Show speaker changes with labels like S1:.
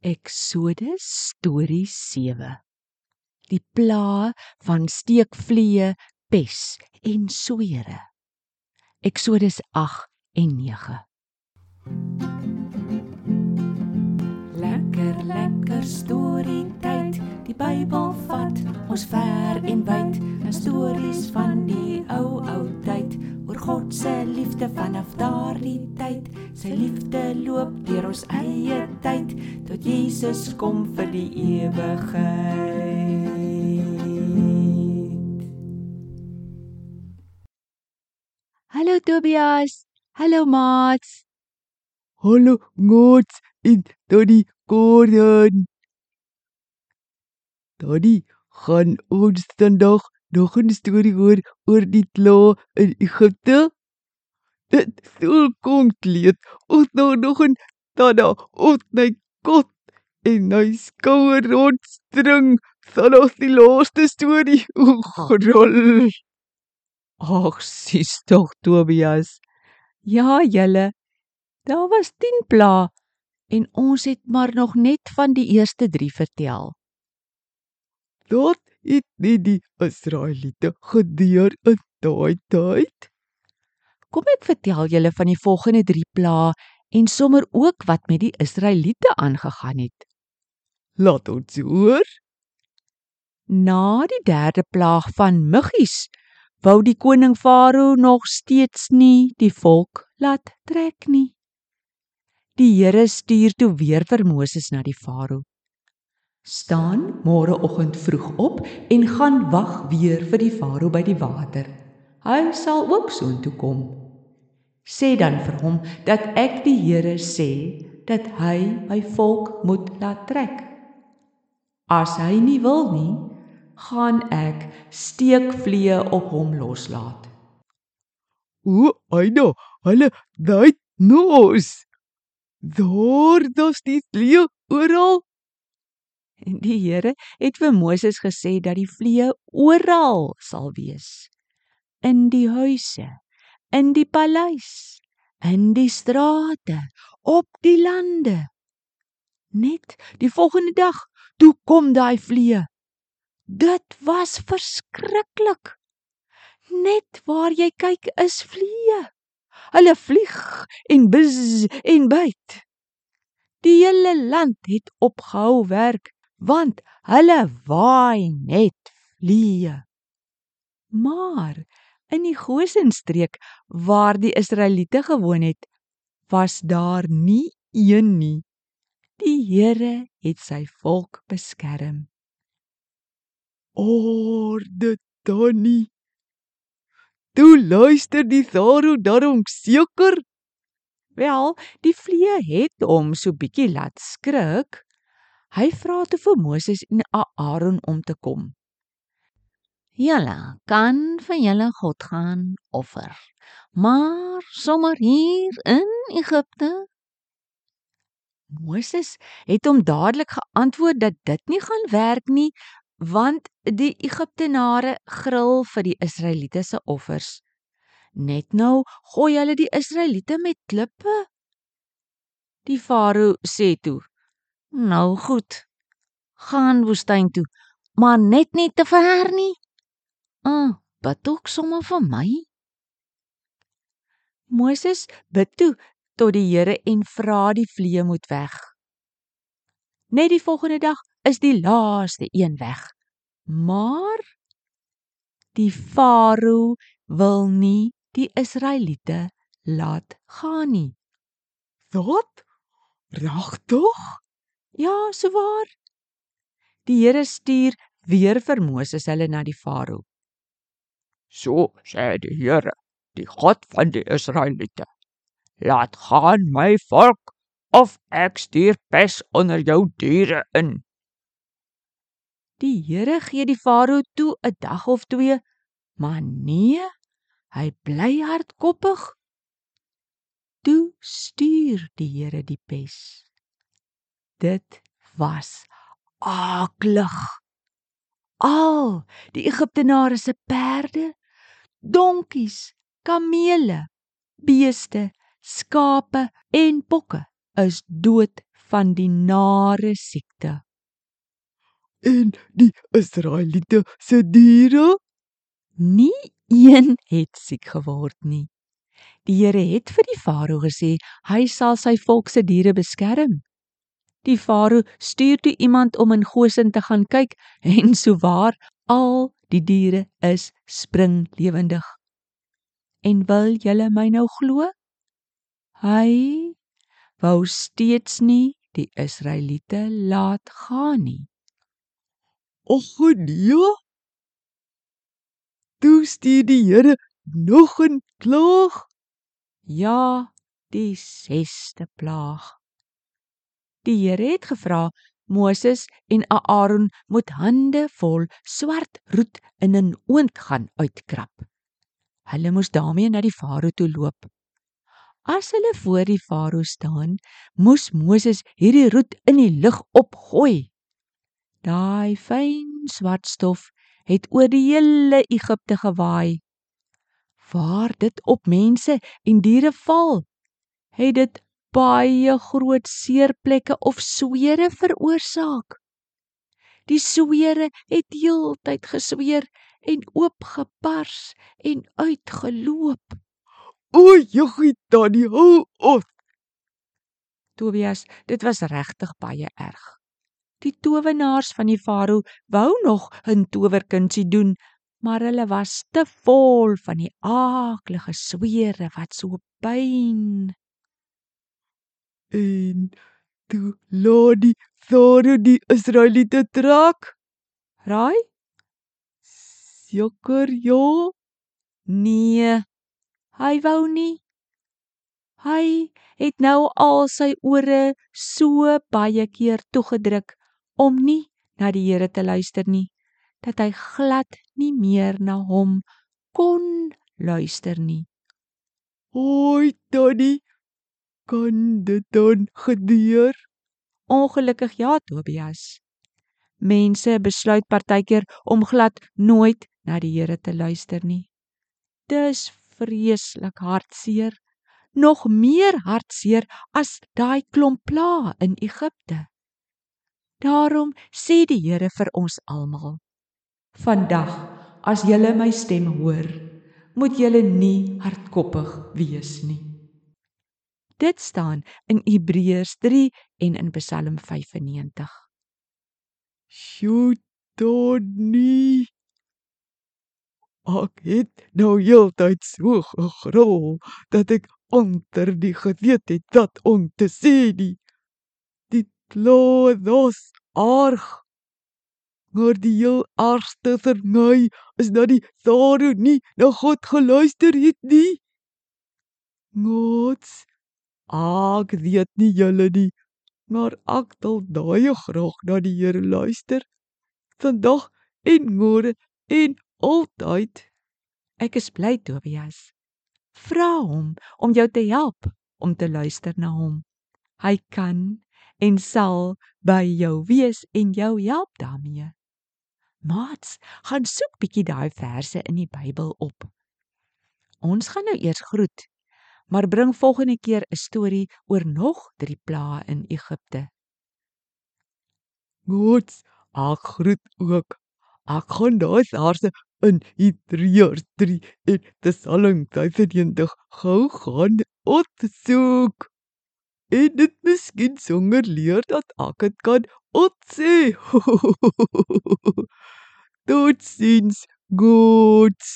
S1: Eksodus storie 7. Die pla van steekvliee, pes en swere. Eksodus 8 en 9.
S2: Lekker lekker storie tyd. Die Bybel vat ons ver en wyd. 'n Stories van die liefde vanaf daardie tyd. Sy liefde loop deur ons eie tyd tot Jesus kom vir die ewigheid.
S1: Hallo Tobias. Hallo maats.
S3: Hallo Ngots en Daddy Gordon. Daddy, gaan ons vandag nog 'n storie hoor oor die kla in Egipte? Dit sou kom kleed. Ons nou nog 'n tada op my kot en hy skouer rondstring. Sal ons die laaste storie rol.
S1: Ag, sis tog Tobias. Ja, julle. Daar was 10 pla en ons het maar nog net van die eerste 3 vertel.
S3: Het nie die Israeliete gedeur in daai tyd.
S1: Kom ek vertel julle van die volgende 3 pla en sommer ook wat met die Israeliete aangegaan het.
S3: Laat ons hoor.
S1: Na die derde plaag van muggies wou die koning Farao nog steeds nie die volk laat trek nie. Die Here stuur toe weer vir Moses na die Farao. Staan môreoggend vroeg op en gaan wag weer vir die Farao by die water. Hy sal ook soontoe kom. Sê dan vir hom dat ek die Here sê dat hy my volk moet laat trek. As hy nie wil nie, gaan ek steekvliee op hom loslaat.
S3: O, Aina, hulle daai nos. Daar daar's die vliee oral.
S1: En die Here het vir Moses gesê dat die vliee oral sal wees. In die huise, in die paleis, in die strate, op die lande. Net die volgende dag toe kom daai vliee. Dit was verskriklik. Net waar jy kyk is vliee. Hulle vlieg en buzz en byt. Die hele land het opgehou werk want hulle waai net vliee. Maar in die Gosenstreek waar die Israeliete gewoon het, was daar nie een nie. Die Here het sy volk beskerm.
S3: Orde Tannie. Toe luister die Farao daarom seker.
S1: Wel, die vliee het hom so bietjie laat skrik. Hy vra toe vir Moses en Aaron om te kom.
S4: Julle kan vir julle God gaan offer. Maar sommer hier in Egipte
S1: Moses het hom dadelik geantwoord dat dit nie gaan werk nie, want die Egiptenare gril vir die Israeliete se offers. Net nou gooi hulle die Israeliete met klippe. Die Farao sê toe:
S4: Nou goed. Gaan woestyn toe, maar net nie te ver nie. Ah, bid ook sommer vir my.
S1: Moses bid toe tot die Here en vra die vliee moet weg. Net die volgende dag is die laaste een weg. Maar die Farao wil nie die Israeliete laat gaan nie.
S3: Wat? Regtig?
S1: Ja, so waar. Die Here stuur weer vir Moses hulle na die Farao.
S5: So sê die Here, die God van die Israeliete: Laat gaan my volk of ek stuur pes onder jou diere in.
S1: Die Here gee die Farao toe 'n dag of twee, maar nee, hy bly hardkoppig. Toe stuur die Here die pes. Dit was aklig. Al die Egiptenare se perde, donkies, kamele, beeste, skape en bokke is dood van die nare siekte.
S3: En die Israeliete se diere?
S1: Nie een het siek geword nie. Die Here het vir die Farao gesê hy sal sy volk se diere beskerm. Die Farao stuur toe iemand om in Goshen te gaan kyk en souwaar al die diere is springlewendig. En wil julle my nou glo? Hy wou steeds nie die Israeliete laat gaan nie.
S3: Och nee. Toe stuur die Here nog 'n klaag.
S1: Ja, die 6ste plaag. Die Here het gevra Moses en Aaron moet hande vol swart roet in 'n oond gaan uitkrap. Hulle moes daarmee na die farao toe loop. As hulle voor die farao staan, moes Moses hierdie roet in die lug opgooi. Daai fyn swart stof het oor die hele Egipte gewaai. Waar dit op mense en diere val, het dit baie groot seerplekke of swere veroorsaak. Die swere het heeltyd gesweer en oopgepars en uitgeloop.
S3: O, joggie, tannie, hou op.
S1: Tobias, dit was regtig baie erg. Die towenaars van die farao wou nog 'n towerkunsie doen, maar hulle was te vol van die aaklige swere wat so pyn.
S3: En toe laat die Farao die Israeliete trek.
S1: Raai?
S3: Seker ja.
S1: Nee. Hy wou nie. Hy het nou al sy ore so baie keer toegedruk om nie na die Here te luister nie, dat hy glad nie meer na hom kon luister nie.
S3: Hoi, tannie. Kan dit dan gebeur?
S1: Ongelukkig ja, Tobias. Mense besluit partykeer om glad nooit na die Here te luister nie. Dis vreeslik hartseer, nog meer hartseer as daai klomp pla in Egipte. Daarom sê die Here vir ons almal: Vandag, as julle my stem hoor, moet julle nie hardkoppig wees nie. Dit staan in Hebreërs 3 en in Psalm 95.
S3: Sjoe, tannie. Ek het nou heeltyd so gegrol dat ek onder die geweet het dat om te sê die die kloos arg. Maar die heel argste vir my is dat die Farao nie na God geluister het nie. Gods Ek weet nie julle nie, maar ek wil daai graag na die Here luister. Vandag en môre en altyd.
S1: Ek is bly Tobias. Vra hom om jou te help om te luister na hom. Hy kan en sal by jou wees en jou help daarmee. Mats, gaan soek bietjie daai verse in die Bybel op. Ons gaan nou eers groet maar bring volgende keer 'n storie oor nog drie plaae in Egipte.
S3: Gods, ek groet ook. Ek gaan daai verse in Hebreërs 3 en Psalm 25 gou gaan opsoek. En dit miskien sonder leer dat ek dit kan opsê. Totsiens, gods.